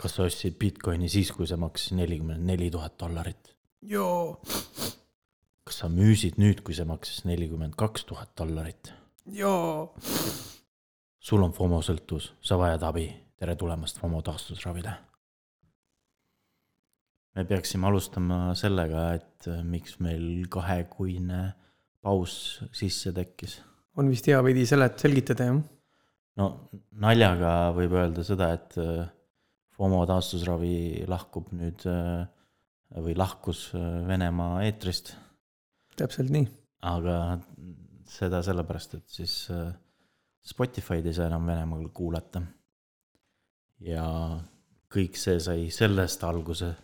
kas sa ostsid Bitcoini siis, kui see maksis nelikümmend neli tuhat dollarit? joo, kas sa müüsid nüüd, kui see maksis nelikümmend kaks tuhat dollarit? joo. sul on FOMO sõltuvus, sa vajad abi, tere tulemast FOMO taastusravile. me peaksime alustama sellega, et äh, miks meil kahekuine paus sisse tekkis. on vist hea veidi selet-, selgitada, jah? no naljaga võib öelda seda, et äh, FOMO taastusravi lahkub nüüd äh, või lahkus Venemaa eetrist. täpselt nii. aga seda sellepärast, et siis Spotify'd ei saa enam Venemaal kuulata. ja kõik see sai sellest alguse,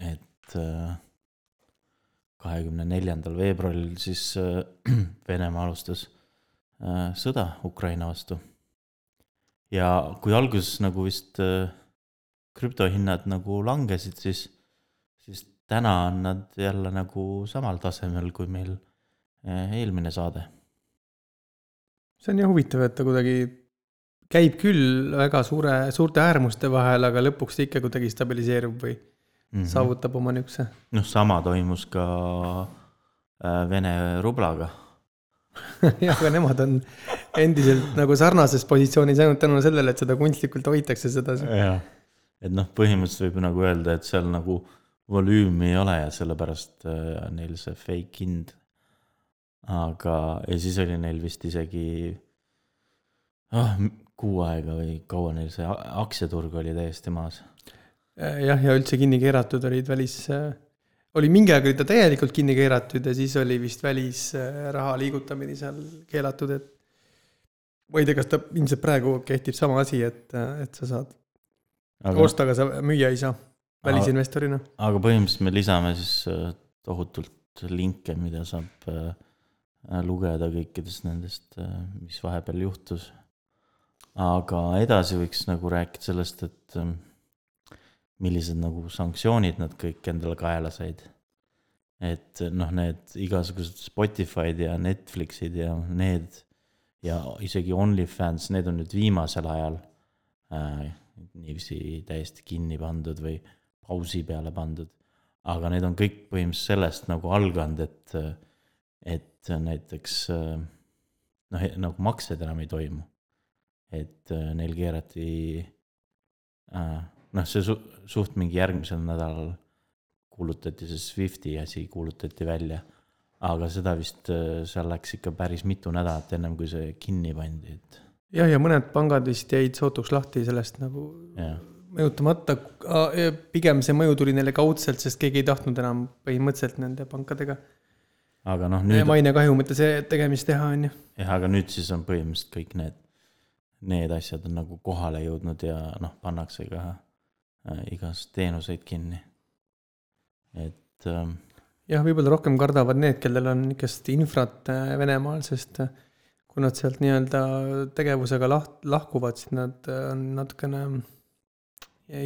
et kahekümne neljandal veebruaril siis Venemaa alustas sõda Ukraina vastu. ja kui alguses nagu vist krüptohinnad nagu langesid, siis, siis täna on nad jälle nagu samal tasemel kui meil eelmine saade. see on jah huvitav, et ta kuidagi käib küll väga suure, suurte äärmuste vahel, aga lõpuks ta ikka kuidagi stabiliseerub või mm -hmm. saavutab oma niisuguse. noh, sama toimus ka äh, Vene rublaga jah, aga nemad on endiselt nagu sarnases positsioonis ainult tänu sellele, et seda kunstlikult hoitakse sedasi. jah, et noh, põhimõtteliselt võib nagu öelda, et seal nagu volüümi ei ole ja sellepärast äh, neil see fake hind. aga, ja siis oli neil vist isegi oh, kuu aega või kaua neil see aktsiaturg oli täiesti maas Äh, jah, ja üldse kinni keeratud olid välis, äh, oli mingi aeg oli ta täielikult kinni keeratud ja siis oli vist välisraha liigutamine seal keelatud, et ma ei tea, kas ta ilmselt praegu kehtib sama asi, et, et sa saad aga, osta, aga sa müüa ei saa välisinvestorina. aga põhimõtteliselt me lisame siis äh, tohutult linke, mida saab lugeda kõikidest nendest, mis vahepeal juhtus. aga edasi võiks nagu rääkida sellest, et millised nagu sanktsioonid nad kõik endale kaela said. et noh, need igasugused Spotify'd ja Netflix'id ja need ja isegi OnlyFans, need on nüüd viimasel ajal äh, niiviisi täiesti kinni pandud või pausi peale pandud. aga need on kõik põhimõtteliselt sellest nagu alganud, et, et näiteks noh, nagu maksed enam ei toimu. et neil keerati äh, noh, see su-, suht mingi järgmisel nädalal kuulutati see Swifti asi kuulutati välja. aga seda vist, äh, seal läks ikka päris mitu nädalat ennem, kui see kinni pandi, et. Jah, ja mõned pangad vist jäid sootuks lahti sellest nagu ja. mõjutamata, pigem see mõju tuli neile kaudselt, sest keegi ei tahtnud enam põhimõtteliselt nende pankadega. aga noh, nüüd. mainekahju mõttes tegemist teha, on ju. jah, aga nüüd siis on põhimõtteliselt kõik need, need asjad on nagu kohale jõudnud ja noh, pannakse ka Äh, igast teenuseid kinni. et ähm,. jah, võib-olla rohkem kardavad need, kellel on niisugust infrat Venemaal, sest äh, kui nad sealt nii-öelda tegevusega laht-, lahkuvad, siis nad on natukene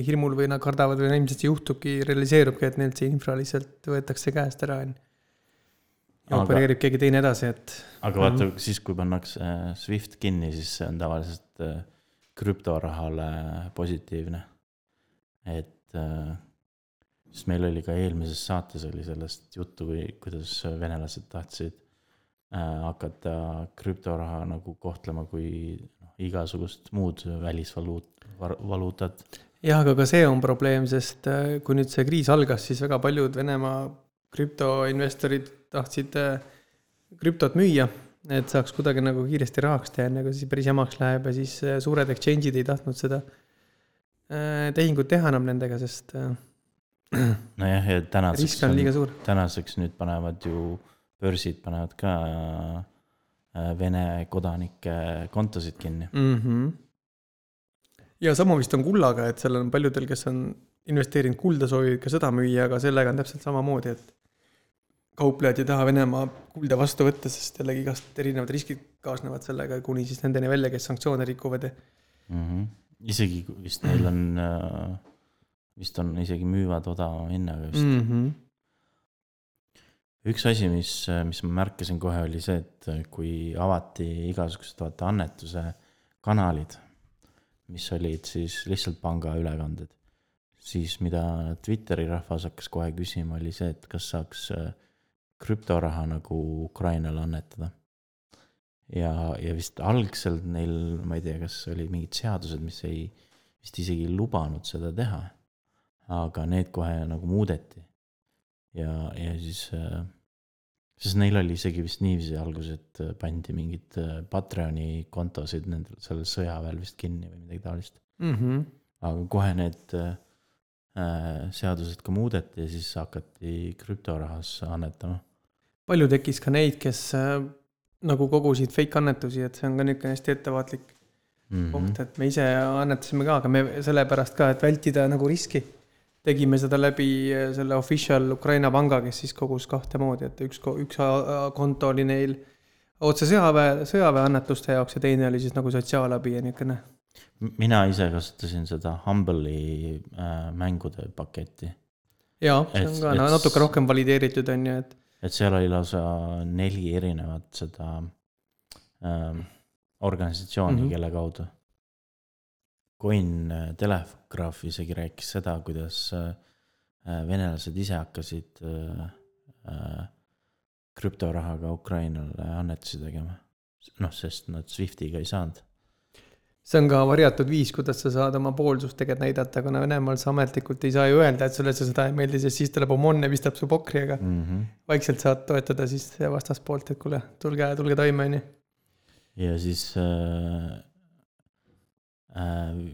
hirmul või nad kardavad või ilmselt see juhtubki, realiseerubki, et neilt see infra lihtsalt võetakse käest ära, on ju. ja aga, opereerib keegi teine edasi, et. aga vaata mm, siis kui pannakse SWIFT kinni, siis see on tavaliselt krüptorahale positiivne et äh, siis meil oli ka eelmises saates oli sellest juttu, kui, kuidas venelased tahtsid äh, hakata krüptoraha nagu kohtlema kui noh, igasugust muud välisvaluut, valuutat. jah, aga ka see on probleem, sest äh, kui nüüd see kriis algas, siis väga paljud Venemaa krüptoinvestorid tahtsid äh, krüptot müüa, et saaks kuidagi nagu kiiresti rahaks teha, enne kui siis päris jamaks läheb ja siis äh, suured exchange'id ei tahtnud seda äh, Äh, tehingut teha enam nendega, sest. Äh, nojah, ja tänaseks. tänaseks nüüd panevad ju, börsid panevad ka äh, Vene kodanike kontosid kinni mm. -hmm. ja sama vist on kullaga, et seal on paljudel, kes on investeerinud kulda, soovivad ka seda müüa, aga sellega on täpselt samamoodi, et kauplejad ei taha Venemaa kulda vastu võtta, sest jällegi igast erinevad riskid kaasnevad sellega, kuni siis nendeni välja, kes sanktsioone rikuvad ja mm. -hmm isegi vist neil on, äh, vist on isegi müüvad odavama hinnaga vist mm. -hmm. Üks asi, mis, mis ma märkasin kohe, oli see, et kui avati igasugused vaata annetuse kanalid, mis olid siis lihtsalt pangaülekanded, siis mida Twitteri rahvas hakkas kohe küsima, oli see, et kas saaks äh, krüptoraha nagu Ukrainale annetada. ja, ja vist algselt neil, ma ei tea, kas oli mingid seadused, mis ei, vist isegi ei lubanud seda teha. aga need kohe nagu muudeti. Ja, ja siis äh, sest neil oli isegi vist niiviisi alguses, et äh, pandi mingeid äh, Patreoni kontosid nendel, sellel sõjaväel vist kinni või midagi taolist mm. -hmm. aga kohe need äh, seadused ka muudeti ja siis hakati krüptorahas annetama. palju tekkis ka neid, kes äh, nagu kogusid fake annetusi, et see on ka niisugune hästi ettevaatlik mm -hmm. koht, et me ise annetasime ka, aga me sellepärast ka, et vältida nagu riski tegime seda läbi äh, selle official Ukraina panga, kes siis kogus kahte moodi, et üks, üks konto oli neil otse sõjaväe, sõjaväeannetuste jaoks ja teine oli siis nagu sotsiaalabi ja niisugune. mina ise kasutasin seda Humble'i äh, mängude paketti. jaa, see on ka et, natuke rohkem valideeritud, on ju, et. et seal oli lausa neli erinevat seda äh, organisatsiooni mm, -hmm. kelle kaudu Coin äh, Telegraaf isegi rääkis seda, kuidas äh, äh, venelased ise hakkasid krüptorahaga Ukrainale annetusi tegema. noh, sest nad Swiftiga ei saanud. see on ka varjatud viis, kuidas sa saad oma poolsust tegelikult näidata, kuna Venemaal sa ametlikult ei saa ju öelda, et sulle see seda ei meeldi, sest siis tuleb OMON ja pistab su pokri, aga mm -hmm. vaikselt saad toetada siis vastaspoolt, et kuule, tulge, tulge toime, on ju. ja siis äh,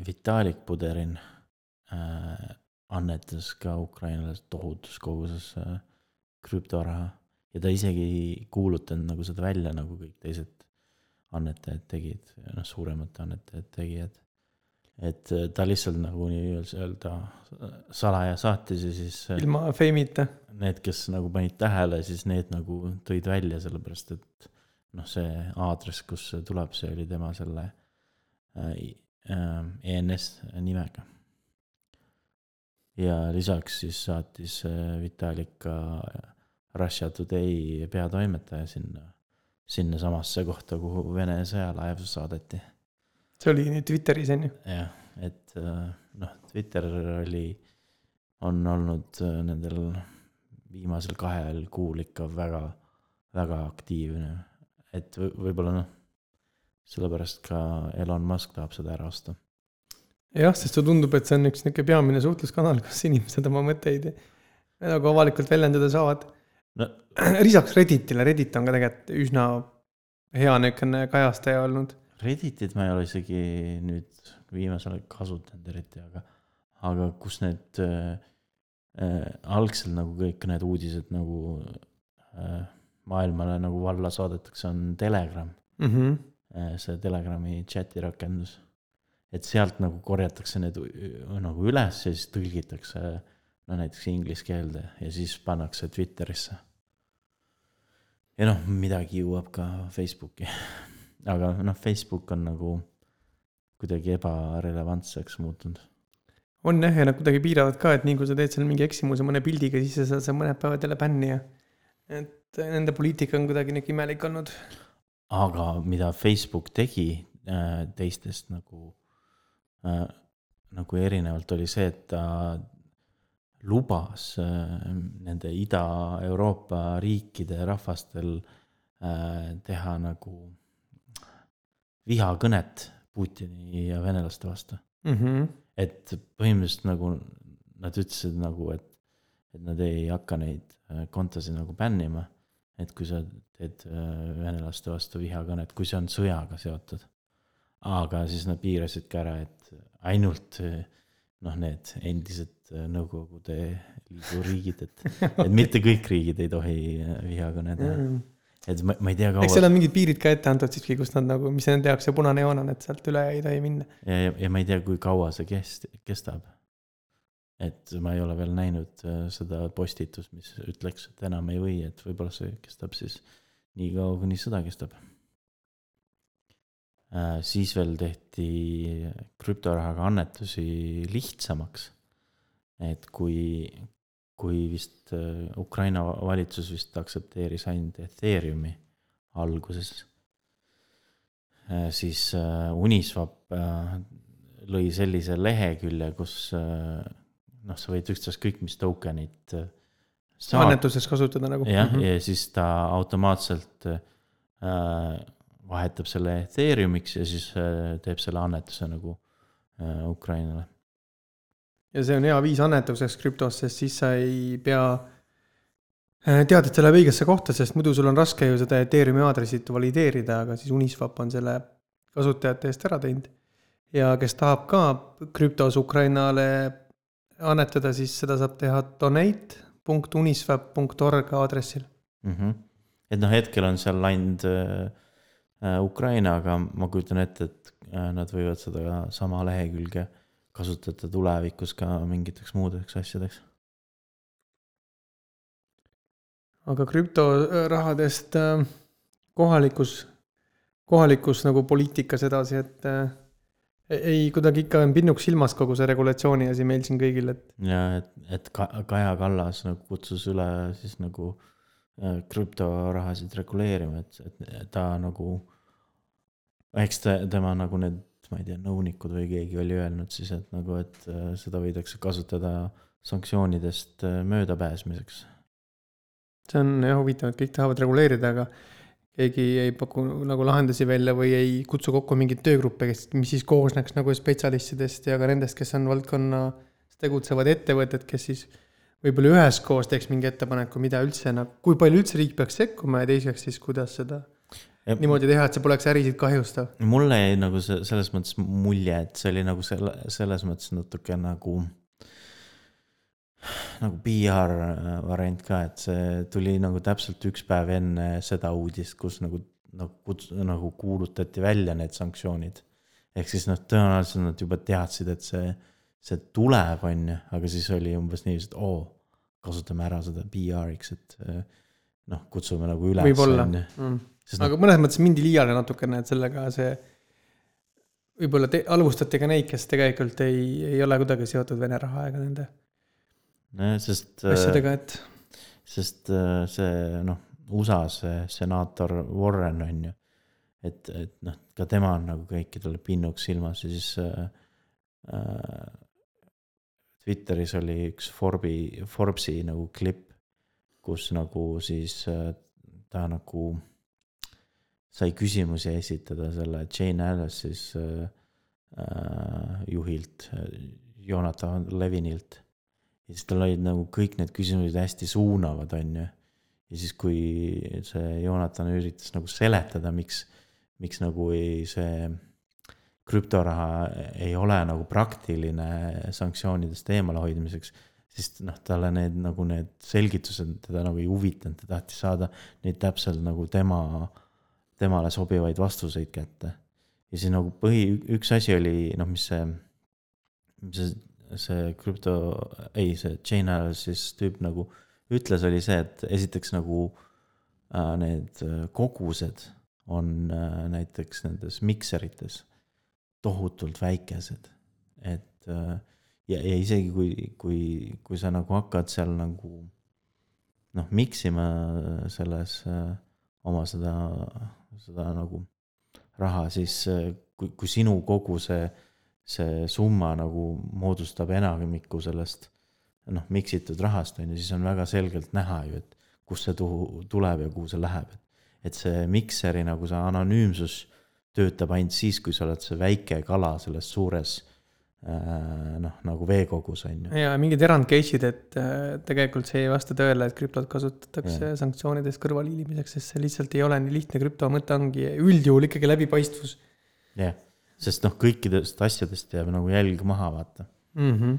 Vitalik Buderin äh, annetas ka Ukrainale tohutus koguses äh, krüptoraha ja ta isegi ei kuulutanud nagu seda välja, nagu kõik teised annetajad tegid, noh, suuremate annetajad tegid. et äh, ta lihtsalt nagu nii-öelda salaja saatis ja siis. Äh, ilma feimita. Need, kes nagu panid tähele, siis need nagu tõid välja, sellepärast et noh, see aadress, kus see tuleb, see oli tema selle äh, ENS nimega. ja lisaks siis saatis äh, Vitalik ka Russia Today peatoimetaja sinna, sinnasamasse kohta, kuhu Vene sõjalaev saadeti. see oli nüüd Twitteris on ju? jah, et äh, noh, Twitter oli, on olnud äh, nendel viimasel kahel kuul ikka väga, väga aktiivne, et võib-olla noh sellepärast ka Elon Musk tahab seda ära osta. jah, sest see tundub, et see on üks niisugune peamine suhtluskanal, kus inimesed oma mõtteid nagu avalikult väljendada saavad no.. lisaks Redditile, Reddit on ka tegelikult üsna hea niisugune kajastaja olnud. Redditit ma ei ole isegi nüüd viimasel ajal kasutanud eriti, aga, aga kus need äh, äh, algselt nagu kõik need uudised nagu äh, maailmale nagu valla saadetakse, on Telegram mm. -hmm see Telegrami chati rakendus. et sealt nagu korjatakse need nagu üles ja siis tõlgitakse no näiteks inglise keelde ja siis pannakse Twitterisse. ja noh, midagi jõuab ka Facebooki. aga noh, Facebook on nagu kuidagi ebarelevantseks muutunud. on jah, ja nad kuidagi piiravad ka, et nii kui sa teed seal mingi eksimuse mõne pildiga, siis sa saad seal mõned päevad jälle bänni ja. et nende poliitika on kuidagi nihuke imelik olnud aga mida Facebook tegi äh, teistest nagu äh,, nagu erinevalt, oli see, et ta lubas äh, nende Ida-Euroopa riikide rahvastel teha nagu vihakõnet Putini ja venelaste vastu mm. -hmm. et põhimõtteliselt nagu nad ütlesid nagu, et, et nad ei hakka neid kontosid nagu bännima et kui sa teed äh, venelaste vastu vihakõnet, kui see on sõjaga seotud. aga siis nad piirasid ka ära, et ainult äh, noh, need endised äh, Nõukogude Liidu riigid, et, et mitte kõik riigid ei tohi vihakõne teha mm. et ma, ma ei tea, kaua. eks seal on mingid piirid ka ette antud siiski, kus nad nagu, mis nende jaoks see punane joon on, et sealt üle ei tohi minna. ja, ja, ja ma ei tea, kui kaua see kest-, kestab et ma ei ole veel näinud äh, seda postitust, mis ütleks, et enam ei või, et võib-olla see kestab siis nii kaua, kuni sõda kestab. Äh, siis veel tehti krüptorahaga annetusi lihtsamaks. et kui, kui vist äh, Ukraina valitsus vist aktsepteeris ainult Ethereumi alguses, siis Uniswap lõi sellise lehekülje, kus noh, sa võid ükstaskõik mis token'it äh, annetuses kasutada nagu. jah, ja siis ta automaatselt äh, vahetab selle Ethereumiks ja siis äh, teeb selle annetuse nagu äh, Ukrainale. ja see on hea viis annetuseks krüptos, sest siis sa ei pea äh, tead, et see läheb õigesse kohta, sest muidu sul on raske ju seda Ethereumi aadressit valideerida, aga siis Uniswap on selle kasutajate eest ära teinud. ja kes tahab ka krüptos Ukrainale annetada, siis seda saab teha donate.uniswap.org aadressil. mm. -hmm. et noh, hetkel on seal ainult äh, äh, Ukraina, aga ma kujutan ette, et äh, nad võivad seda sama lehekülge kasutada tulevikus ka mingiteks muudeks asjadeks. aga krüptorahadest äh, kohalikus, kohalikus nagu poliitikas edasi, et ei, kuidagi ikka on pinnuks silmas kogu see regulatsiooni asi meil siin kõigil, et ja et, et Ka- Kaja Kallas nagu kutsus üle siis nagu äh, krüptorahasid reguleerima, et, et ta nagu. eks ta, tema nagu need, ma ei tea, nõunikud või keegi oli öelnud siis, et nagu, et äh, seda võidakse kasutada sanktsioonidest äh, möödapääsmiseks. see on jah huvitav, et kõik tahavad reguleerida, aga keegi ei paku nagu lahendusi välja või ei kutsu kokku mingeid töögruppe, kes, mis siis koosneks nagu spetsialistidest ja ka nendest, kes on valdkonnas tegutsevad ettevõtted, kes siis võib-olla üheskoos teeks mingi ettepaneku, mida üldse nagu, kui palju üldse riik peaks sekkuma ja teiseks siis, kuidas seda niimoodi teha, et see poleks ärisid kahjustav. mulle jäi nagu see selles mõttes mulje, et see oli nagu selle, selles mõttes natuke nagu. Nagu PR variant ka, et see tuli nagu täpselt üks päev enne seda uudist, kus nagu, nagu kuts-, nagu kuulutati välja need sanktsioonid. ehk siis noh, tõenäoliselt nad juba teadsid, et see, see tuleb, on ju, aga siis oli umbes niiviisi, et oo, kasutame ära seda PR-iks, et eh, noh, kutsume nagu üles. võib-olla, Sest noh- aga mõnes mõttes mindi liiale natukene, et sellega see võib-olla te alustati ka neid, kes tegelikult ei, ei ole kuidagi seotud Vene raha ega nende sest. asjadega, et sest äh, see noh, USA see senaator Warren on ju, et, et noh, ka tema on nagu kõikidele pinnuks silmas ja siis äh, äh, Twitteris oli üks Forbi, Forbesi nagu klipp, kus nagu siis äh, ta nagu sai küsimusi esitada selle Jane Alice siis äh, äh, juhilt, Jonathan Levinilt ja siis tal olid nagu kõik need küsimused hästi suunavad, on ju. ja siis, kui see Jonathan üritas nagu seletada, miks, miks nagu ei, see krüptoraha ei ole nagu praktiline sanktsioonidest eemalehoidmiseks, siis noh, talle need nagu need selgitused teda nagu ei huvitanud, ta tahtis saada neid täpselt nagu tema, temale sobivaid vastuseid kätte. ja siis nagu põhi, üks asi oli noh, mis see, mis see see krüpto, ei, see chain analysis tüüp nagu ütles, oli see, et esiteks nagu äh, need kogused on äh, näiteks nendes mikserites tohutult väikesed. et äh, ja, ja isegi kui, kui, kui sa nagu hakkad seal nagu noh, miksima selles äh, oma seda, seda nagu raha, siis äh, kui, kui sinu kogu see see summa nagu moodustab enamiku sellest noh, miksitud rahast on ju, siis on väga selgelt näha ju, et kust see tuhu tuleb ja kuhu see läheb. et see mikseri nagu see anonüümsus töötab ainult siis, kui sa oled see väike kala selles suures äh, noh, nagu veekogus on ju. ja mingid erand case'id, et äh, tegelikult see ei vasta tõele, et krüptot kasutatakse Jah. sanktsioonidest kõrvalehiilimiseks, sest see lihtsalt ei ole nii lihtne, krüpto mõte ongi üldjuhul ikkagi läbipaistvus jah, sest noh, kõikidest asjadest jääb nagu jälg maha, vaata. mm. -hmm.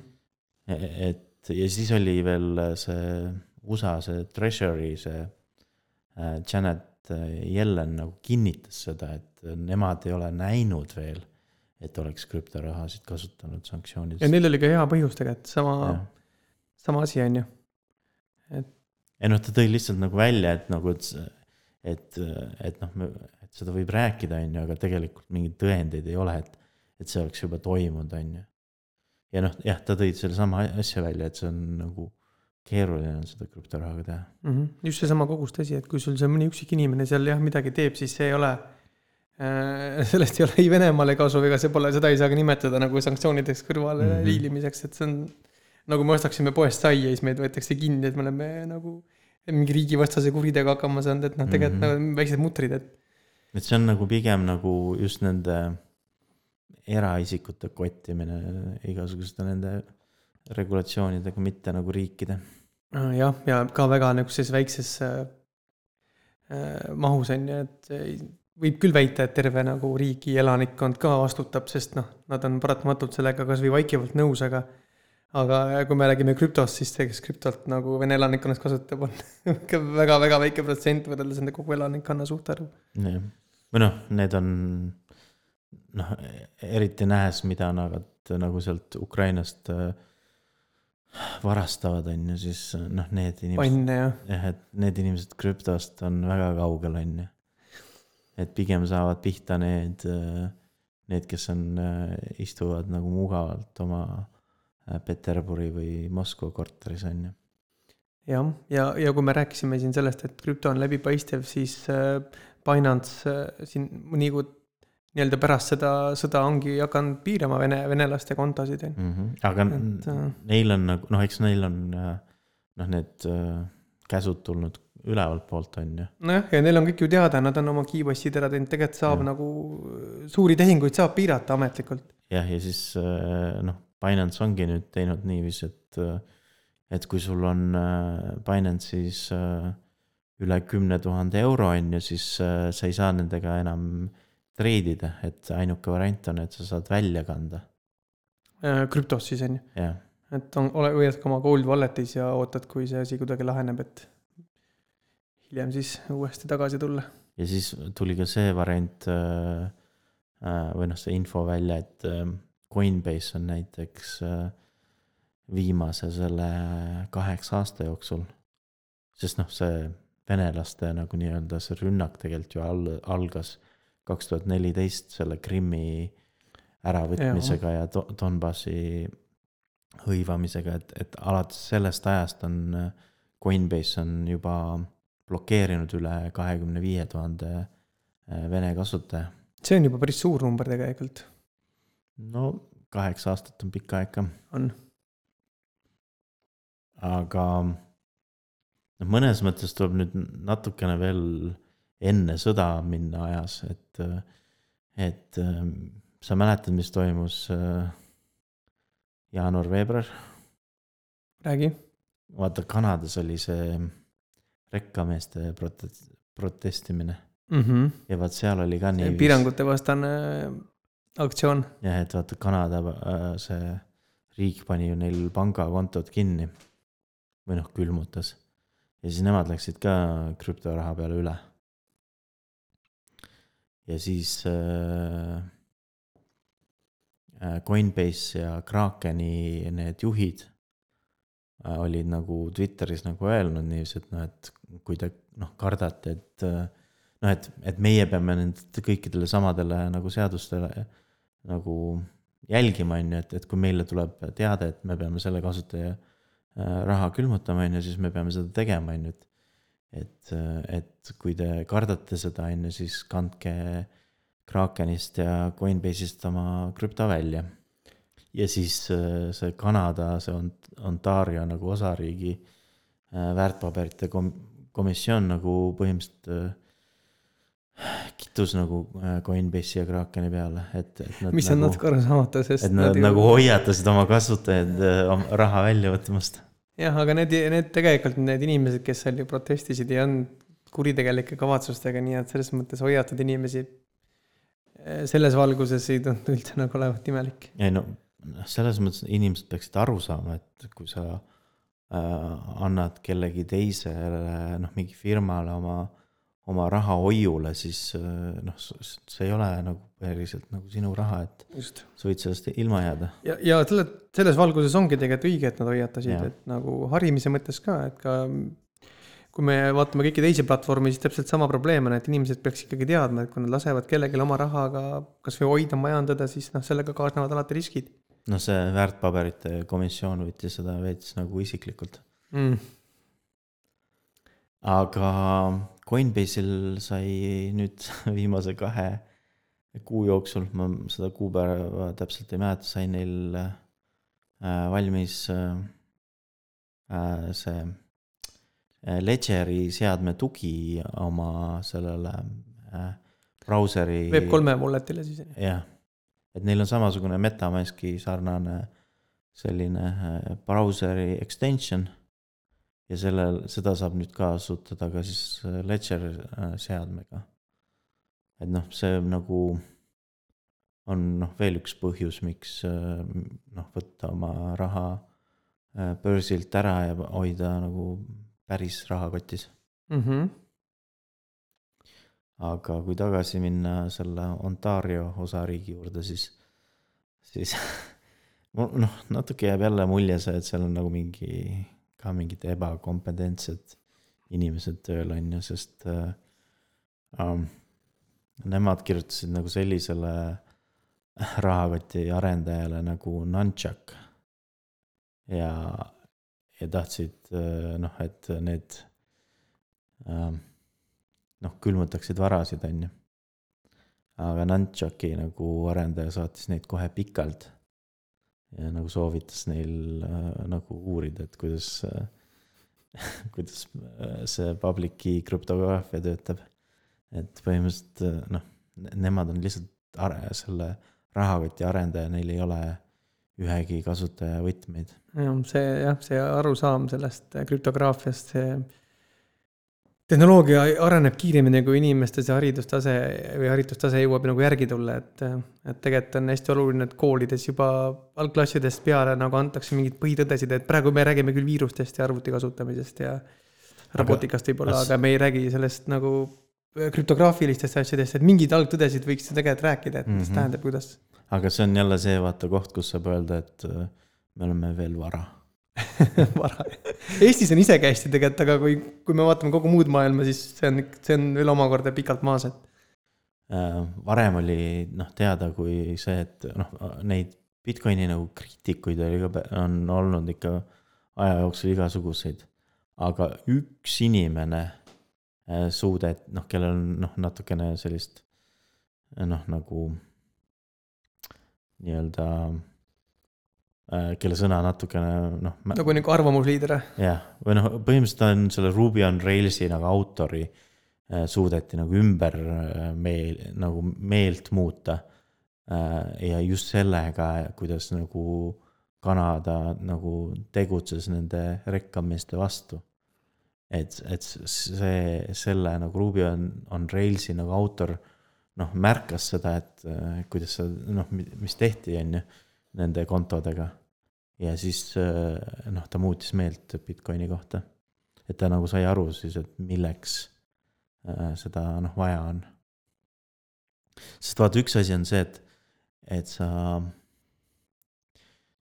et ja siis oli veel see USA see treasury, see äh, Janet Yellen nagu kinnitas seda, et nemad ei ole näinud veel, et oleks krüptorahasid kasutanud ja sanktsioonides. neil oli ka hea põhjus tegelikult, sama sama asi on ju. et ei noh, ta tõi lihtsalt nagu välja, et nagu, et, et, et noh, et seda võib rääkida, on ju, aga tegelikult mingeid tõendeid ei ole, et, et see oleks juba toimunud, on ju. ja noh, jah, ta tõi sellesama asja välja, et see on nagu keeruline on seda krüptorahaga teha. mm -hmm. just seesama kogus tõsi, et kui sul see mõni üksik inimene seal jah midagi teeb, siis see ei ole äh, sellest ei ole ei Venemaale kasu ega see pole, seda ei saa ka nimetada nagu sanktsioonideks kõrvale mm -hmm. liilimiseks, et see on nagu me ostaksime poest saia siis meid võetakse kinni, et me oleme nagu mingi riigivastase kuriteoga hakkama saanud, et noh, tegelikult mm -hmm. nagu väiksed mutrid, et et see on nagu pigem nagu just nende eraisikute kottimine igasuguste nende regulatsioonidega, mitte nagu riikide. äh, jah, ja ka väga niisuguses väikses äh, äh, mahus on ju, et äh, võib küll väita, et terve nagu riigi elanikkond ka vastutab, sest noh, nad on paratamatult sellega kasvõi vaikivalt nõus, aga aga kui me räägime krüptost, siis see, kes krüptot nagu Vene elanikkonnast kasutab, on ikka väga-väga väike protsent võrreldes nende kogu elanikkonna suhtarvu. jah, või noh, need on noh, eriti nähes, mida nad nagu sealt Ukrainast äh, varastavad, on ju, siis noh, need inimesed, ja jah, et need inimesed krüptost on väga kaugel, on ju. et pigem saavad pihta need, need, kes on, istuvad nagu mugavalt oma äh, Peterburi või Moskva korteris, on ju. jah, ja, ja kui me rääkisime siin sellest, et krüpto on läbipaistev, siis äh, Binance äh, siin mõni kuu nii-öelda pärast seda sõda ongi hakanud piirama vene, venelaste kontosid, on ju. aga Et, äh, neil on nagu noh, eks neil on äh, noh, need käsud tulnud ülevalt poolt, on ju. nojah, ja neil on kõik ju teada, nad on oma kiibossid ära teinud, tegelikult saab ja. nagu suuri tehinguid saab piirata ametlikult. jah, ja siis noh, Binance ongi nüüd teinud niiviisi, et, et kui sul on Binance'is äh, üle kümne tuhande euro on ju, siis äh, sa ei saa nendega enam treidida, et ainuke variant on, et sa saad välja kanda, krüptos siis on ju, et on, ole, hoiad oma gold wallet'is ja ootad, kui see asi kuidagi laheneb, et hiljem siis uuesti tagasi tulla. ja siis tuli ka see variant äh, äh, või noh, see info välja, et äh, Coinbase on näiteks äh, viimase selle kaheksa aasta jooksul. sest noh, see venelaste nagu nii-öelda see rünnak tegelikult ju al-, algas kaks tuhat neliteist selle Krimmi äravõtmisega ja, ja Do- Donbassi hõivamisega, et, et alates sellest ajast on äh, Coinbase on juba blokeerinud üle kahekümne viie tuhande äh, Vene kasutaja. see on juba päris suur number tegelikult, no kaheksa aastat on pikk aeg ka, on. aga noh, mõnes mõttes tuleb nüüd natukene veel enne sõda minna ajas, et, et ähm, sa mäletad, mis toimus äh, jaanuar-veebruar, räägi. vaata Kanadas oli see rekkameeste prote-, protestimine mm. -hmm. ja vaat seal oli ka nii. piirangute vastane aktsioon. jah, et vaata Kanada äh, see riik pani ju neil pangakontod kinni või noh, külmutas ja siis nemad läksid ka krüptoraha peale üle. ja siis äh, äh, Coinbase ja Krakeni need juhid äh, olid nagu Twitteris nagu öelnud niiviisi, et noh, et kui te noh, kardate, et äh, noh, et, et meie peame nendele kõikidele samadele nagu seadustele nagu jälgima, on ju, et, et kui meile tuleb teade, et me peame selle kasutaja äh, raha külmutama, on ju, siis me peame seda tegema, on ju, et et, et kui te kardate seda, on ju, siis kandke Krakenist ja Coinbase'ist oma krüpto välja. ja siis äh, see Kanada, see Ont- Ontario nagu osariigi äh, väärtpaberite kom-, komisjon nagu põhimõtteliselt äh, kittus nagu äh, Coinbase'i ja Krakeni peale, et, et nad mis on nagu, natuke arusaamatu, sest et nad ju- nagu hoiatasid oma kasutajaid äh, oma raha välja võtmast. jah, aga need, need tegelikult need inimesed, kes seal ju protestisid, ei olnud kuritegelike kavatsustega, nii et selles mõttes hoiatada inimesi eh, selles valguses ei tundu üldse nagu olevat imelik. ei no selles mõttes inimesed peaksid aru saama, et kui sa äh, annad kellegi teisele noh, mingi firmale oma, oma raha hoiule, siis äh, noh, see ei ole nagu päriselt nagu sinu raha, et just. sa võid sellest ilma jääda. ja, ja selle, selles valguses ongi tegelikult õige, et nad hoiatasid et nagu harimise mõttes ka, et ka kui me vaatame kõiki teisi platvorme, siis täpselt sama probleem on, et inimesed peaks ikkagi teadma, et kui nad lasevad kellelegi oma rahaga kasvõi hoida, majandada, siis noh, sellega kaasnevad alati riskid noh, see väärtpaberite komisjon võttis seda veits nagu isiklikult. mm.. aga Coinbase'il sai nüüd viimase kahe kuu jooksul, ma seda kuupäeva täpselt ei mäleta, sai neil äh, valmis äh, äh, see äh, Ledgeri seadme tugi oma sellele äh, brauseri. Web3 wallet'ile siis. jah, et neil on samasugune MetaMaski sarnane selline äh, brauseri extension. Ja sellel, seda saab nüüd kasutada ka siis äh, Ledger äh, seadmega. et noh, see nagu on noh, veel üks põhjus, miks noh, võtta oma raha börsilt ära ja hoida nagu päris rahakotis mm. -hmm. aga kui tagasi minna selle Ontario osariigi juurde, siis, siis noh, natuke jääb jälle mulje see, et seal on nagu mingi, ka mingid ebakompetentsed inimesed tööl, on ju, sest äh, um, nemad kirjutasid nagu sellisele rahakoti arendajale nagu Nunchuck. ja, ja tahtsid noh, et need um, noh, külmutaksid varasid, on ju. aga Nunchucki nagu arendaja saatis neid kohe pikalt ja nagu soovitas neil äh, nagu uurida, et kuidas äh, kuidas äh, see public key krüptograafia töötab. et põhimõtteliselt noh, nemad on lihtsalt are, selle rahakoti arendaja, neil ei ole ühegi kasutaja võtmeid. jah, see jah, see arusaam sellest krüptograafiast, see tehnoloogia areneb kiiremini, kui inimeste see haridustase või haritustase jõuab nagu järgi tulla, et, et tegelikult on hästi oluline, et koolides juba algklassidest peale nagu antakse mingeid põhitõdesid, et praegu me räägime küll viirustest ja arvuti kasutamisest ja robotikast võib-olla, aga me ei räägi sellest nagu krüptograafilistest asjadest, et mingeid algtõdesid võiks tegelikult rääkida, et mis mm -hmm. tähendab, kuidas. aga see on jälle see vaata koht, kus saab öelda, et äh, me oleme veel vara. Eestis on isekäesti tegelikult, aga kui, kui me vaatame kogu muud maailma, siis see on, see on veel omakorda pikalt maas, et. Äh, varem oli noh, teada kui see, et noh, neid Bitcoini nagu kriitikuid oli ka, on olnud ikka aja jooksul igasuguseid. aga üks inimene äh, suudet-, noh, kellel on noh, natukene sellist noh, nagu nii-öelda kelle sõna natukene noh. nagu nagu arvamusliider? jah, või noh, põhimõtteliselt on selle Ruby on Railsi nagu autori äh, suudeti nagu ümber äh, meel, nagu meelt muuta. ja just sellega, kuidas nagu Kanada nagu tegutses nende rekkameeste vastu. et, et see, selle nagu Ruby on, on Railsi nagu autor noh, märkas seda, et kuidas see noh, mis tehti, on ju nende kontodega. ja siis äh, noh, ta muutis meelt Bitcoini kohta. et ta nagu sai aru siis, et milleks äh, seda noh, vaja on. sest vaata, üks asi on see, et, et sa,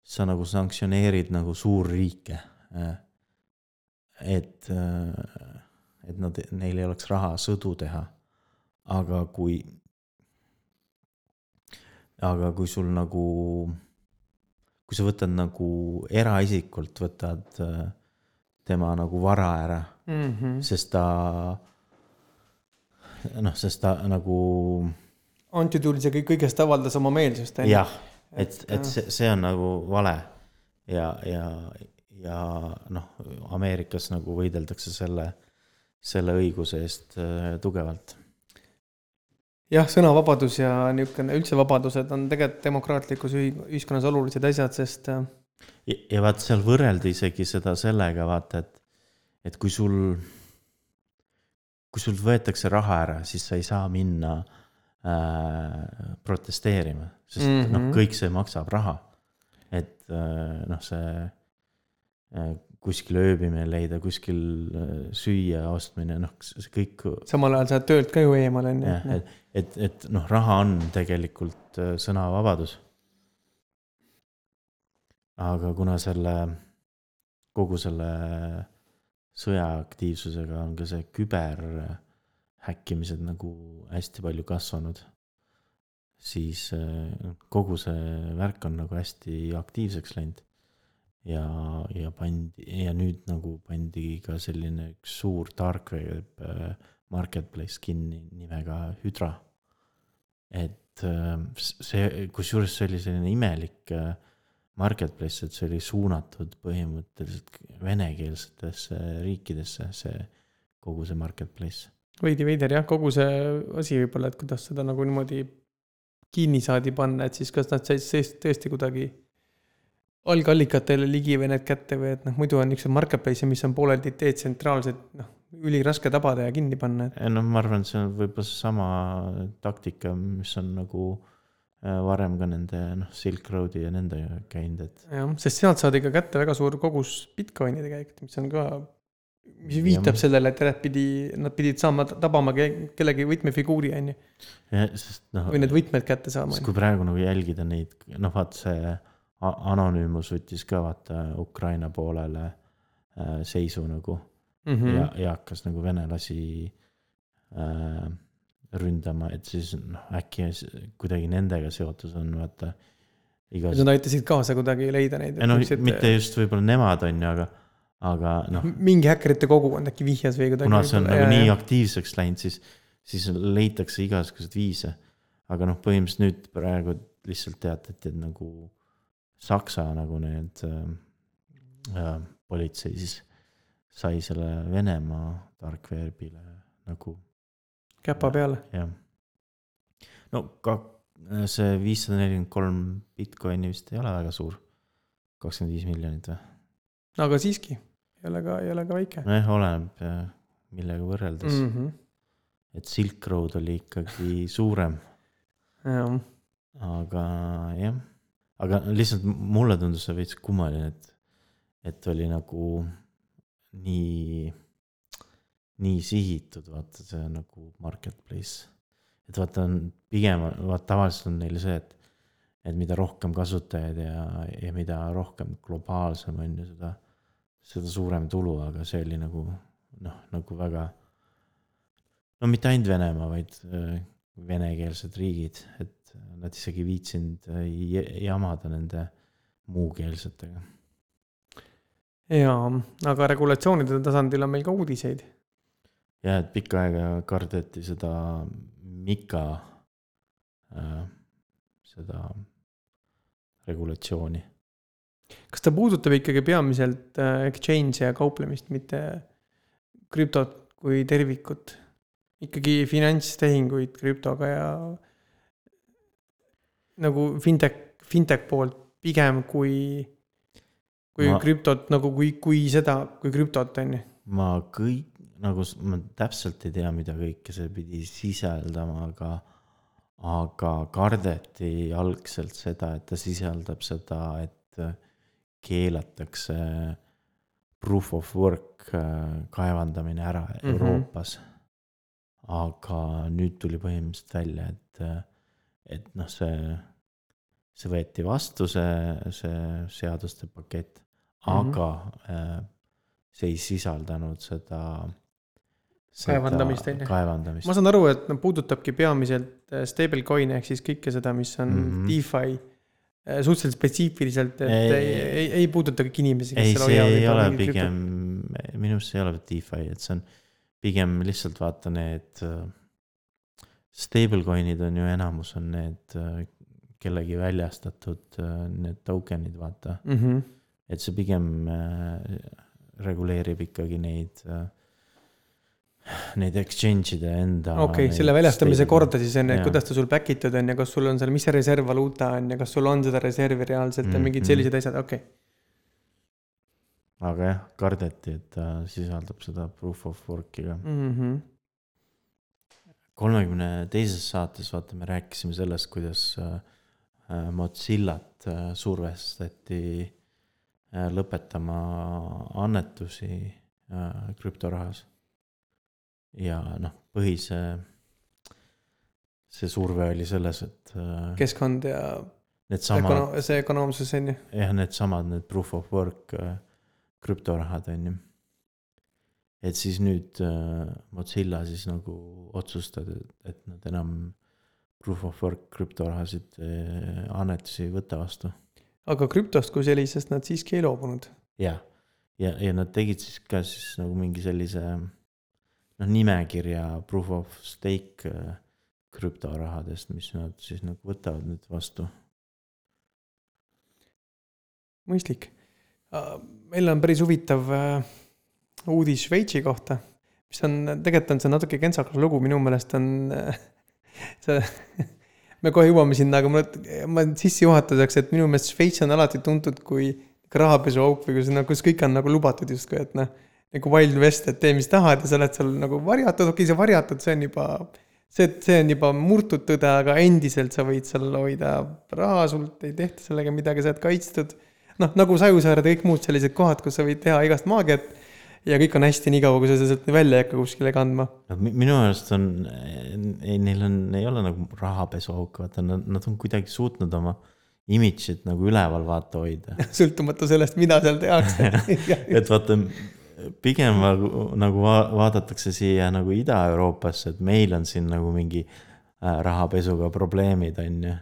sa nagu sanktsioneerid nagu suurriike. Äh, et, et nad, neil ei oleks raha sõdu teha. aga kui, aga kui sul nagu kui sa võtad nagu eraisikult, võtad äh, tema nagu vara ära mm, -hmm. sest ta noh, sest ta nagu. Antitulis ja kõik kõigest avaldas oma meelsust. jah, et, et see, see on nagu vale ja, ja, ja noh, Ameerikas nagu võideldakse selle, selle õiguse eest äh, tugevalt jah, sõnavabadus ja niisugune üldse vabadused on tegelikult demokraatlikus ühiskonnas olulised asjad, sest. Äh, ja, ja vaat seal võrreldi isegi seda sellega, vaata, et, et kui sul, kui sult võetakse raha ära, siis sa ei saa minna äh, protesteerima, sest mm -hmm. noh, mhm. kõik see maksab raha. et äh, noh, see äh, kuskil ööbimine leida, kuskil äh, süüa ostmine, noh, see kõik. samal ajal sa oled töölt ka ju eemal, on ju. et, et, et noh, raha on tegelikult äh, sõnavabadus. aga kuna selle, kogu selle sõjaaktiivsusega on ka see küberhäkkimised nagu hästi palju kasvanud, siis äh, kogu see värk on nagu hästi aktiivseks läinud ja, ja pandi ja nüüd nagu pandi ka selline üks suur web äh, marketplace kinni nimega Hydra. et äh, see, kusjuures see oli selline imelik äh, marketplace, et see oli suunatud põhimõtteliselt venekeelsetesse riikidesse, see kogu see marketplace. veidi veider jah, kogu see asi võib-olla, et kuidas seda nagu niimoodi kinni saadi panna, et siis kas nad said tõesti kuidagi algallikatele ligi või need kätte või et noh, muidu on niisugused marketplace'id, mis on pooleldi detsentraalsed, noh, üliraske tabada ja kinni panna, et noh, ma arvan, et see on võib-olla seesama taktika, mis on nagu äh, varem ka nende noh, Silk Roadi ja nendega käinud, et jah, sest sealt saadi ka kätte väga suur kogus Bitcoini tegelikult, mis on ka, mis viitab Jah. sellele, et järjest pidi, nad pidid saama tabama ke- kellegi võtmefiguuri, on ju, ja sest noh, või need võtmed kätte saama kui praegu nagu jälgida neid, noh, vaata see A- Anonymous võttis ka vaata Ukraina poolele äh, seisu nagu mm. mm. ja -hmm., ja hakkas nagu venelasi äh, ründama, et siis noh, äkki kuidagi nendega seotus on vaata igas- Nad aitasid kaasa kuidagi leida neid. ei noh, mitte just võib-olla nemad on ju, aga, aga noh, mingi häkkerite kogukond äkki vihjas või kuidagi. kuna see on nagu nii aktiivseks läinud, siis, siis leitakse igasuguseid viise. aga noh, põhimõtteliselt nüüd praegu lihtsalt teatati, et nagu Saksa nagu need äh, äh, politsei siis sai selle Venemaa dark webile nagu käpa peale. jah. no ka see viissada nelikümmend kolm Bitcoini vist ei ole väga suur, kakskümmend viis miljonit või? aga siiski, ei ole ka, ei ole ka väike nojah, oleneb äh, millega võrreldes mm., mm. -hmm. et Silk Road oli ikkagi suurem, aga jah, aga lihtsalt mulle tundus see veits kummaline, et, et oli nagu nii, nii sihitud, vaata see nagu marketplace. et vaata, on pigem, vaata tavaliselt on neil see, et, et mida rohkem kasutajaid ja, ja mida rohkem globaalsem on ju seda, seda suurem tulu, aga see oli nagu noh, nagu väga. no mitte ainult Venemaa, vaid äh, venekeelsed riigid, et nad isegi ei viitsinud j- jamada nende muukeelsetega. jaa, aga regulatsioonide tasandil on meil ka uudiseid. ja et pikka aega kardeti seda Mika äh,, seda regulatsiooni. kas ta puudutab ikkagi peamiselt äh, exchange'e ja kauplemist, mitte krüptot kui tervikut? ikkagi finantstehinguid krüptoga ja nagu fintech, fintech poolt pigem kui, kui Ma- krüptot nagu kui, kui seda, kui krüptot on ju. ma kõik nagu ma täpselt ei tea, mida kõike see pidi sisaldama, aga, aga kardeti algselt seda, et ta sisaldab seda, et äh, keelatakse proof of work äh, kaevandamine ära mm. -hmm. Euroopas. aga nüüd tuli põhimõtteliselt välja, et, et noh, see, see võeti vastu, see, see seaduste pakett, Mhm. aga äh, see ei sisaldanud seda. Kaevandamist, on ju? kaevandamist ma, saan aru, et no puudutabki peamiselt äh, stablecoin'e ehk siis kõike seda, mis on mm. -hmm. DeFi äh, suhteliselt spetsiifiliselt, et Ei- ei, ei, ei, ei puuduta kõik inimesi, ei, see ei ole mingit krüptot- pigem, minu arust see ei ole DeFi, et see on pigem lihtsalt vaata need stablecoin'id on ju enamus on need kellegi väljastatud äh, need token'id, vaata. Mhm. et see pigem äh, reguleerib ikkagi neid äh, neid exchange'ide enda. okei okay,, selle väljastamise korda siis on ju, et kuidas ta sul back itud on ja kas sul on seal, mis see reservvaluuta on ja kas sul on seda reservi reaalselt ja mingid Mhm. sellised asjad, okei okay.. aga jah, kardeti, et ta sisaldab seda proof of work'i ka. Mm -hmm. kolmekümne teises saates vaata, me rääkisime sellest, kuidas äh, Mozillat äh, survestati äh, lõpetama annetusi äh, krüptorahas. ja noh, põhise, see surve oli selles, et äh, keskkond ja needsamad, ökono-, see ökonoomsus on ju. jah, needsamad, need proof of work äh, krüptorahad on ju. et siis nüüd äh, Mozilla siis nagu otsustas, et nad enam proof of work krüptorahasid äh, annetusi ei võta vastu. aga krüptost kui sellisest nad siiski ei loobunud. jah, ja, ja nad tegid siis ka siis nagu mingi sellise noh, nimekirja proof of stake äh, krüptorahadest, mis nad siis nagu võtavad nüüd vastu mõistlik. meil on päris huvitav äh, uudis Šveitsi kohta, mis on, tegelikult on see natuke kentsakas lugu, minu meelest on see me kohe jõuame sinna, aga ma, ma sissejuhatuseks, et minu meelest Šveits on alati tuntud kui rahapesuauk või kus, kus kõik on nagu lubatud justkui, et noh, nagu Wild West, et tee, mis tahad ja sa oled seal nagu varjatud, okei okay,, see varjatud, see on juba, see, see on juba murtud tõde, aga endiselt sa võid seal hoida raha, sult ei tehta sellega midagi, sa oled kaitstud. noh, nagu Sajusaared ja kõik muud sellised kohad, kus sa võid teha igast maagiat ja kõik on hästi, niikaua kui sa seda sealt välja ei hakka kuskile kandma. minu meelest on, ei, neil on, ei ole nagu rahapesuauk, vaata, nad, nad on kuidagi suutnud oma imidžit nagu üleval vaata hoida. Sõltumata sellest, mida seal tehakse. Et vaata, pigem nagu, nagu vaadatakse siia nagu Ida-Euroopasse, et meil on siin nagu mingi äh, rahapesuga probleemid, on ju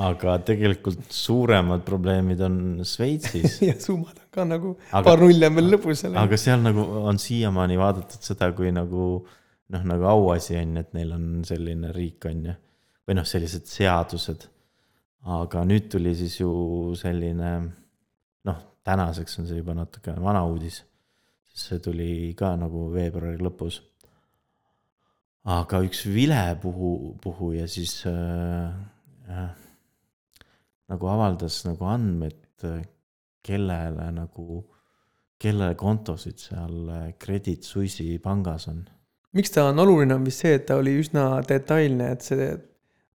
aga tegelikult suuremad probleemid on Šveitsis ja summad on ka nagu aga, paar nulli on veel lõpus. aga seal nagu on siiamaani vaadatud seda kui nagu noh, nagu auasi on ju, et neil on selline riik, on ju. või noh, sellised seadused. aga nüüd tuli siis ju selline noh, tänaseks on see juba natukene vana uudis. see tuli ka nagu veebruari lõpus. aga üks vilepuhu, puhuja siis äh, äh, nagu avaldas nagu andmed, kellele nagu, kelle kontosid seal Credit Suisse'i pangas on. miks ta on oluline, on vist see, et ta oli üsna detailne, et see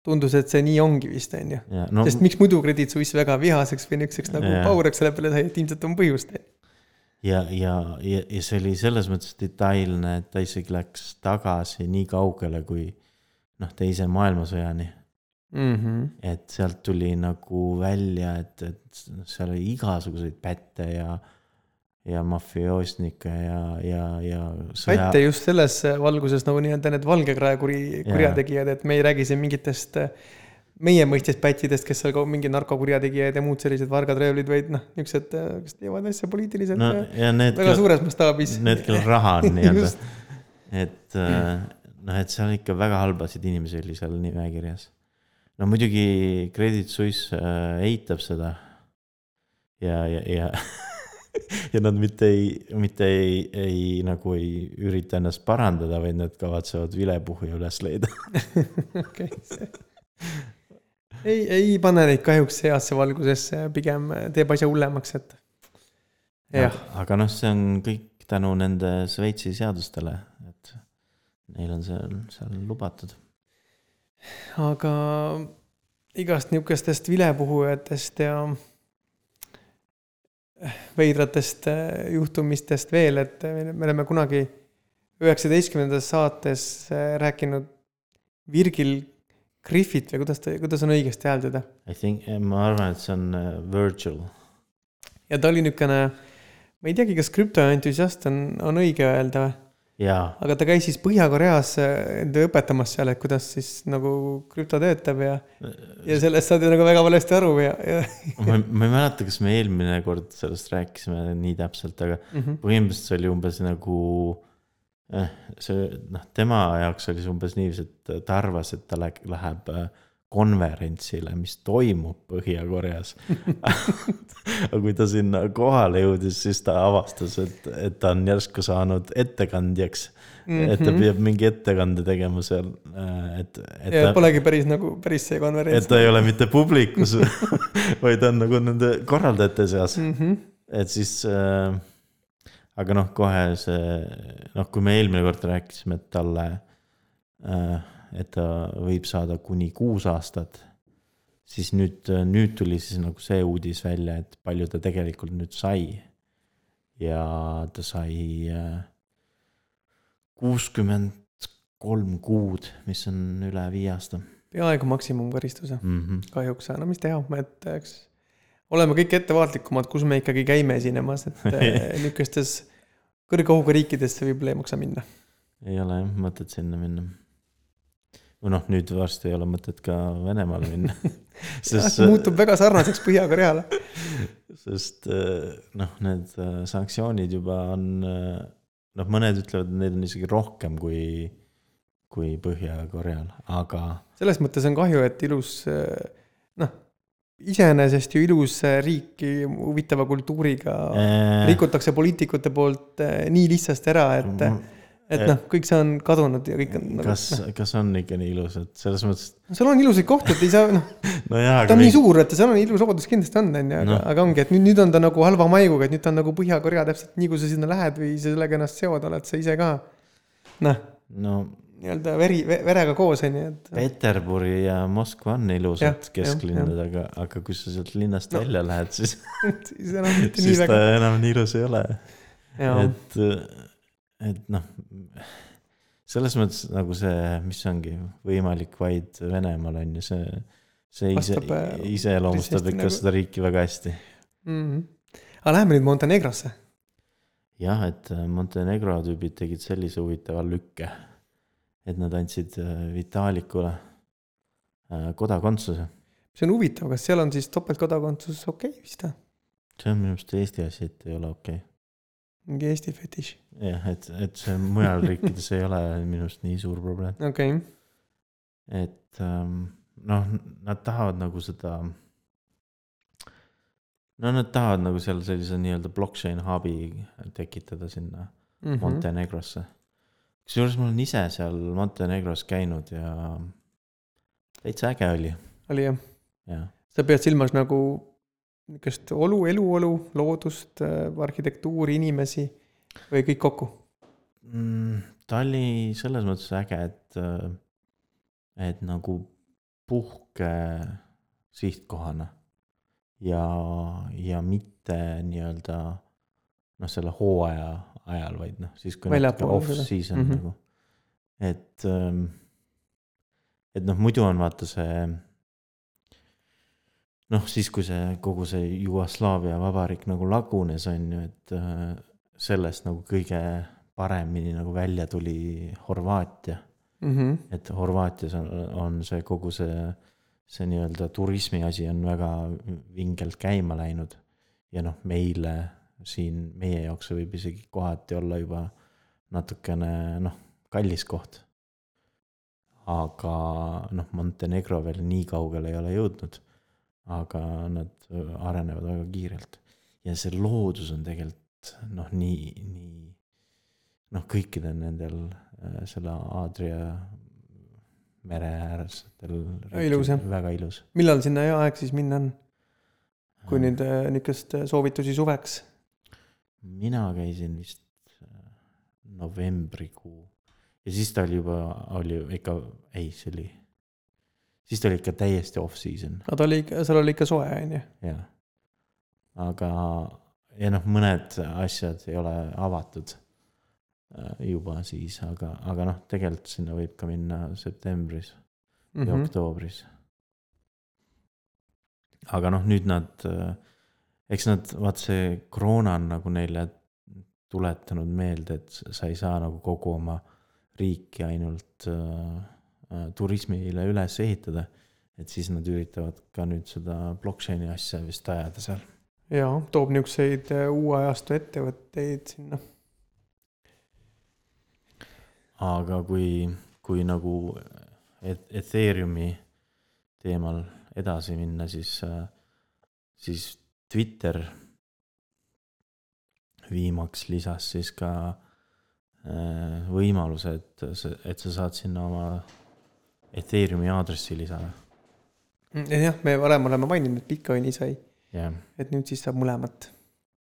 tundus, et see nii ongi vist, on ju. No, sest miks muidu Credit Suisse väga vihaseks või niisuguseks nagu ja. pauraks selle peale sai, et ilmselt on põhjust. ja, ja, ja, ja see oli selles mõttes detailne, et ta isegi läks tagasi nii kaugele kui noh, teise maailmasõjani mm. -hmm. et sealt tuli nagu välja, et, et seal oli igasuguseid pätte ja, ja mafioosnikke ja, ja, ja sõja.... pätte just selles valguses nagu nii-öelda need valgekrae kuri, kurjategijad, et me ei räägi siin mingitest meie mõistes pätsidest, kes seal ka mingi narkokurjategijad ja muud sellised vargatröövlid, vaid noh, niisugused, kes teevad asja poliitiliselt no, väga kel, suures mastaabis. Need, kellel raha on nii-öelda et noh, et seal ikka väga halbasid inimesi oli seal nimekirjas no muidugi Credit Suisse äh, eitab seda. ja, ja, ja ja nad mitte ei, mitte ei, ei nagu ei ürita ennast parandada, vaid nad kavatsevad vilepuhuja üles leida okei, see ei, ei pane neid kahjuks heasse valgusesse, pigem teeb asja hullemaks, et jah. aga noh, see on kõik tänu nende Šveitsi seadustele, et neil on seal, seal lubatud aga igast niisugustest vilepuhujatest ja veidratest äh, juhtumistest veel, et me oleme kunagi üheksateistkümnendas saates äh, rääkinud Virgil Griffith või kuidas ta, kuidas on õigesti hääldada? I think, eh, ma arvan, et see on Virgil. ja ta oli niisugune, ma ei teagi, kas krüptoentusiast on, on õige öelda või? Aga ta käis siis Põhja-Koreas äh, õpetamas seal, et kuidas siis nagu krüpto töötab ja, ja sellest saadi nagu väga valesti aru ja, ja. ma, ma ei mäleta, kas me eelmine kord sellest rääkisime nii täpselt, aga mm -hmm. põhimõtteliselt see oli umbes nagu eh,. see noh, tema jaoks oli see umbes niiviisi, et ta arvas, et ta läheb, läheb äh, konverentsile, mis toimub Põhja-Koreas aga kui ta sinna kohale jõudis, siis ta avastas, et, et ta on järsku saanud ettekandjaks mm. -hmm. et ta mhm. peab mingi ettekande tegema seal, äh, et, et. ja ta, polegi päris nagu, päris see konverents. et ta ei ole mitte publikus vaid on nagu nende korraldajate seas mm. -hmm. et siis äh,, aga noh, kohe see, noh, kui me eelmine kord rääkisime, et talle äh, et ta võib saada kuni kuus aastat. siis nüüd, nüüd tuli siis nagu see uudis välja, et palju ta tegelikult nüüd sai. ja ta sai äh, kuuskümmend kolm kuud, mis on üle viie aasta. peaaegu maksimumkaristuse mm, -hmm. kahjuks, no mis teha, et eks oleme kõik ettevaatlikumad, kus me ikkagi käime esinemas, et äh, niisugustes kõrge ohuga riikidesse võib-olla ei maksa minna. ei ole jah mõtet sinna minna või noh, nüüd varsti ei ole mõtet ka Venemaale minna sest muutub väga sarnaseks Põhja-Koreale. sest eh, noh, need eh, sanktsioonid juba on, eh, noh, mõned ütlevad, et neid on isegi rohkem kui, kui Põhja-Koreal, aga. selles mõttes on kahju, et ilus noh, iseenesest ju ilus riik huvitava kultuuriga Äh, rikutakse poliitikute poolt nii lihtsasti ära, et, et noh, kõik see on kadunud ja kõik on nagu, kas, kas on ikka nii ilus, et selles mõttes, seal on ilusaid kohti, et ei saa, noh, nojah, ta aga on nii suur, et seal on ilus vabadus kindlasti on, on ju, aga Noh., aga ongi, et nüüd, nüüd on ta nagu halva maiguga, et nüüd ta on nagu Põhja-Korea täpselt nii, kui sa sinna lähed või sa sellega ennast seod, oled sa ise ka noh, no nii-öelda veri, verega koos, on ju, et Peterburi ja Moskva on ilusad kesklinnad, aga, aga kui sa sealt linnast No. välja lähed, siis, siis enam mitte nii siis ta väga. enam nii ilus ei ole. jaa, et, et noh, selles mõttes nagu see, mis ongi võimalik vaid Venemaal on ju see, see ise äh,, iseloomustab ikka nagu- seda riiki väga hästi. aga läheme nüüd Montenegrosse. jah, et äh, Montenegro tüübid tegid sellise huvitava lükke, et nad andsid äh, Vitalikule kodakondsuse. see on huvitav, kas seal on siis topeltkodakondsus okei okay, vist või? see on minu arust Eesti asi, et ei ole okei okay.. Mingi Eesti fetiš, jah, et, et see mujal riikides ei ole minu arust nii suur probleem, okei okay.. et ähm, noh, nad tahavad nagu seda. no nad tahavad nagu seal sellise nii-öelda blockchain hub'i tekitada sinna Mm -hmm. Montenegrosse. kusjuures ma olen ise seal Montenegros käinud ja täitsa äge oli, oli jah, jah. sa pead silmas nagu niisugust olu, eluolu, loodust, arhitektuuri, inimesi või kõik kokku? mm,. ta oli selles mõttes äge, et, et nagu puhke sihtkohana ja, ja mitte nii-öelda noh, selle hooaja ajal, vaid noh, siis kui natuke off-season mm. -hmm. nagu. et, et noh, muidu on vaata see noh, siis kui see kogu see Jugoslaavia vabariik nagu lagunes, on ju, et äh, sellest nagu kõige paremini nagu välja tuli Horvaatia. mm. -hmm. et Horvaatias on, on see kogu see, see nii-öelda turismi asi on väga vingelt käima läinud. ja noh, meile siin, meie jaoks võib isegi kohati olla juba natukene noh, kallis koht. aga noh, Montenegro veel nii kaugele ei ole jõudnud. Aga nad arenevad väga kiirelt ja see loodus on tegelikult noh, nii, nii noh, kõikidel nendel äh, selle Aadria mere äärsetel. Ilus, jah. väga ilus. millal sinna hea aeg siis minna on, kui nüüd äh, niisugust äh, soovitusi suveks? mina käisin vist äh, novembrikuu ja siis ta oli juba, oli ikka, ei, see oli, siis ta oli ikka täiesti off-season, aga ta oli ikka, seal oli ikka soe, on ju. jah. aga, ja noh, mõned asjad ei ole avatud äh, juba siis, aga, aga noh, tegelikult sinna võib ka minna septembris Mhm. ja oktoobris. aga noh, nüüd nad, eks nad, vaat see koroona on nagu neile tuletanud meelde, et sa ei saa nagu kogu oma riiki ainult äh, äh, turismile üles ehitada. et siis nad üritavad ka nüüd seda blockchain'i asja vist ajada seal. jaa, toob niisuguseid äh, uue ajastu ettevõtteid sinna. aga kui, kui nagu et- Ethereumi teemal edasi minna, siis, siis Twitter viimaks lisas siis ka äh, võimaluse, et, et sa saad sinna oma Ethereumi aadressi lisada. jah, me varem oleme maininud, et Bitcoini sai, jah, et nüüd siis saab mõlemat.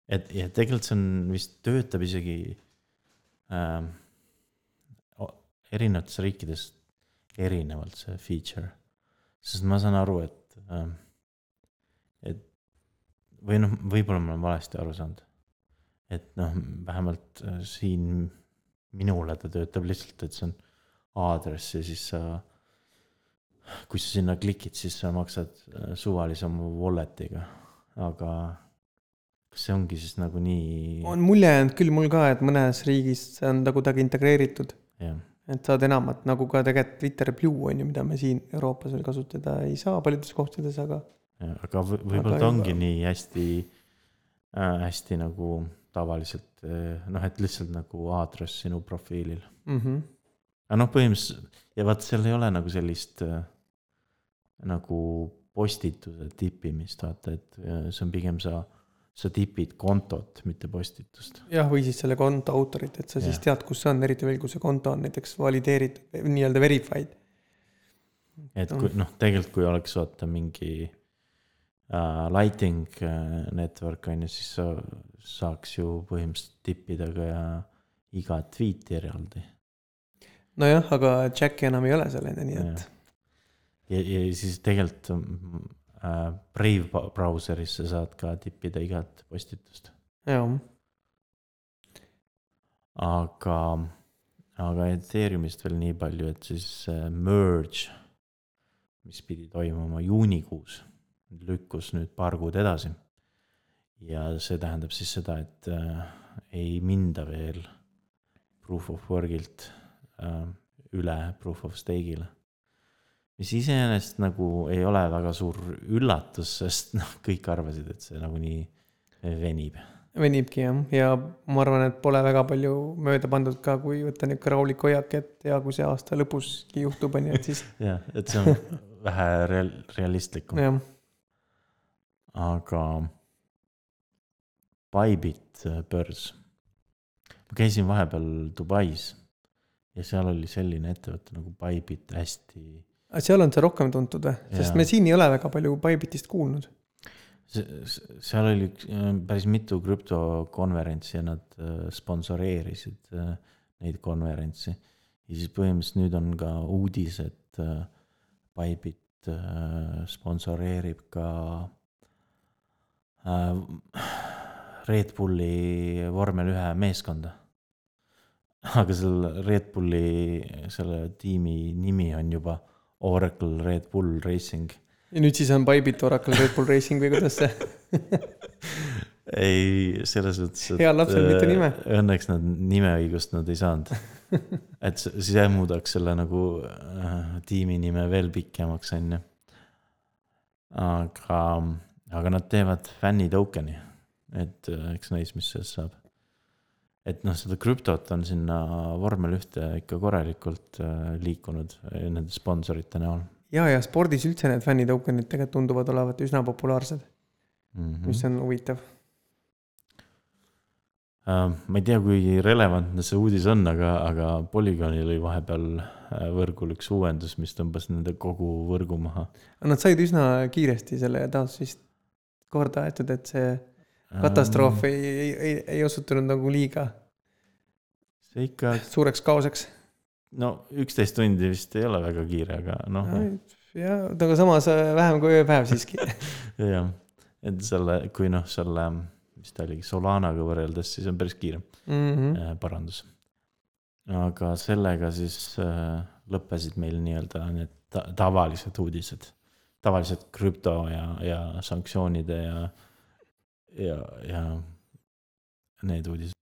et ja tegelikult see on vist töötab isegi äh, erinevates riikides erinevalt see feature. sest ma saan aru, et äh,, et või noh, võib-olla ma olen valesti aru saanud. et noh, vähemalt äh, siin minule ta töötab lihtsalt, et see on aadress ja siis sa, kui sa sinna klikid, siis sa maksad äh, suvalise oma wallet'iga, aga kas see ongi siis nagu nii, on mulje jäänud küll mul ka, et mõnes riigis see on ta kuidagi integreeritud, et saad enamat, nagu ka tegelikult Twitter Blue on ju, mida me siin Euroopas veel kasutada ei saa paljudes kohtades, aga aga võ- võib-olla ta ongi juba- nii hästi äh,, hästi nagu tavaliselt äh, noh, et lihtsalt nagu aadress sinu profiilil. mm. -hmm. aga noh, põhimõtteliselt ja vaat seal ei ole nagu sellist äh, nagu postituse tipimist, vaata, et äh, see on pigem sa, sa tipid kontot, mitte postitust. jah, või siis selle konto autorit, et sa siis Jah. tead, kus see on, eriti veel, kui see konto on näiteks valideeritud, nii-öelda verified. et kui noh, tegelikult kui oleks vaata mingi äh, lighting äh, network on ju, siis sa saaks ju põhimõtteliselt tippida ka iga tweet'i eraldi. nojah, aga Jacki enam ei ole seal on ju, nii et ja, ja siis tegelikult mm, äh, Brave brauseris sa saad ka tippida igat postitust, jah, aga, aga Ethereumist veel nii palju, et siis äh, merge, mis pidi toimuma juunikuus, lükkus nüüd paar kuud edasi. ja see tähendab siis seda, et äh, ei minda veel proof of work'ilt äh, üle proof of stake'ile. Mis iseenesest nagu ei ole väga suur üllatus, sest noh, kõik arvasid, et see nagunii venib. venibki jah, ja ma arvan, et pole väga palju mööda pandud ka, kui võtta niisugune rahulik hoiak, et ja kui see aasta lõpuski juhtub, on ju, et siis jah, et see on vähe real-, realistlikum, aga Bybit äh, börs. ma käisin vahepeal Dubais ja seal oli selline ettevõte nagu Bybit hästi seal on see rohkem tuntud või? sest me siin ei ole väga palju Bybitist kuulnud. seal oli üks- päris mitu krüptokonverentsi ja nad äh, sponsoreerisid äh, neid konverentsi. ja siis põhimõtteliselt nüüd on ka uudis, et äh, Bybit sponsoreerib ka Red Bulli vormel ühe meeskonda. aga seal Red Bulli selle tiimi nimi on juba Oracle Red Bull Racing ja nüüd siis on Bybit Oracle Red Bull Racing või kuidas see? ei, selles mõttes. Heal lapsel mitu nime. õnneks nad nimeõigust nad ei saanud. et see see muudaks selle nagu äh, tiimi nime veel pikemaks, on ju. aga, aga nad teevad fänni token'i, et äh, eks näis, mis sellest saab. Et noh, seda krüptot on sinna vormel ühte ikka korralikult äh, liikunud äh, nende sponsorite näol ja, ja spordis üldse need fännitokenid tegelikult tunduvad olevat üsna populaarsed, mm. -hmm. mis on huvitav. Äh, ma ei tea, kui relevantne see uudis on, aga, aga Polygonil oli vahepeal võrgul üks uuendus, mis tõmbas nende kogu võrgu maha. nad said üsna kiiresti selle taas vist korda aetud, et see katastroof ei, ei, ei, ei osutunud nagu liiga see ikka, suureks kaoseks. no üksteist tundi vist ei ole väga kiire, aga noh, ja, aga samas äh, vähem kui ööpäev siiski. jah, et selle, kui noh, selle, mis ta oligi, Solanaga võrreldes, siis on päris kiire Mhm. äh, parandus. aga sellega siis äh, lõppesid meil nii-öelda need ta tavalised uudised, tavalised krüpto ja, ja sanktsioonide ja, ja, ja need uudised.